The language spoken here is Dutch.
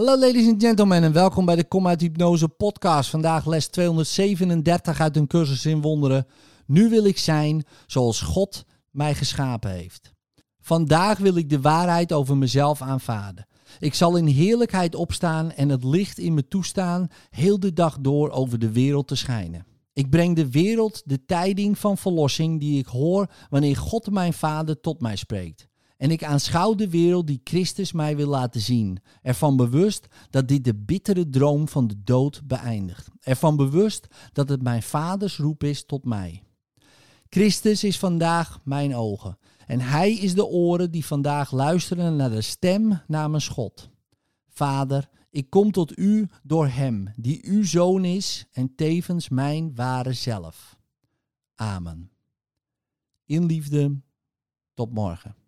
Hallo ladies and gentlemen en welkom bij de uit Hypnose podcast. Vandaag les 237 uit een cursus in wonderen. Nu wil ik zijn zoals God mij geschapen heeft. Vandaag wil ik de waarheid over mezelf aanvaarden. Ik zal in heerlijkheid opstaan en het licht in me toestaan heel de dag door over de wereld te schijnen. Ik breng de wereld de tijding van verlossing die ik hoor wanneer God mijn Vader tot mij spreekt. En ik aanschouw de wereld die Christus mij wil laten zien. Ervan bewust dat dit de bittere droom van de dood beëindigt. Ervan bewust dat het mijn vaders roep is tot mij. Christus is vandaag mijn ogen. En hij is de oren die vandaag luisteren naar de stem namens God. Vader, ik kom tot u door hem, die uw zoon is en tevens mijn ware zelf. Amen. In liefde, tot morgen.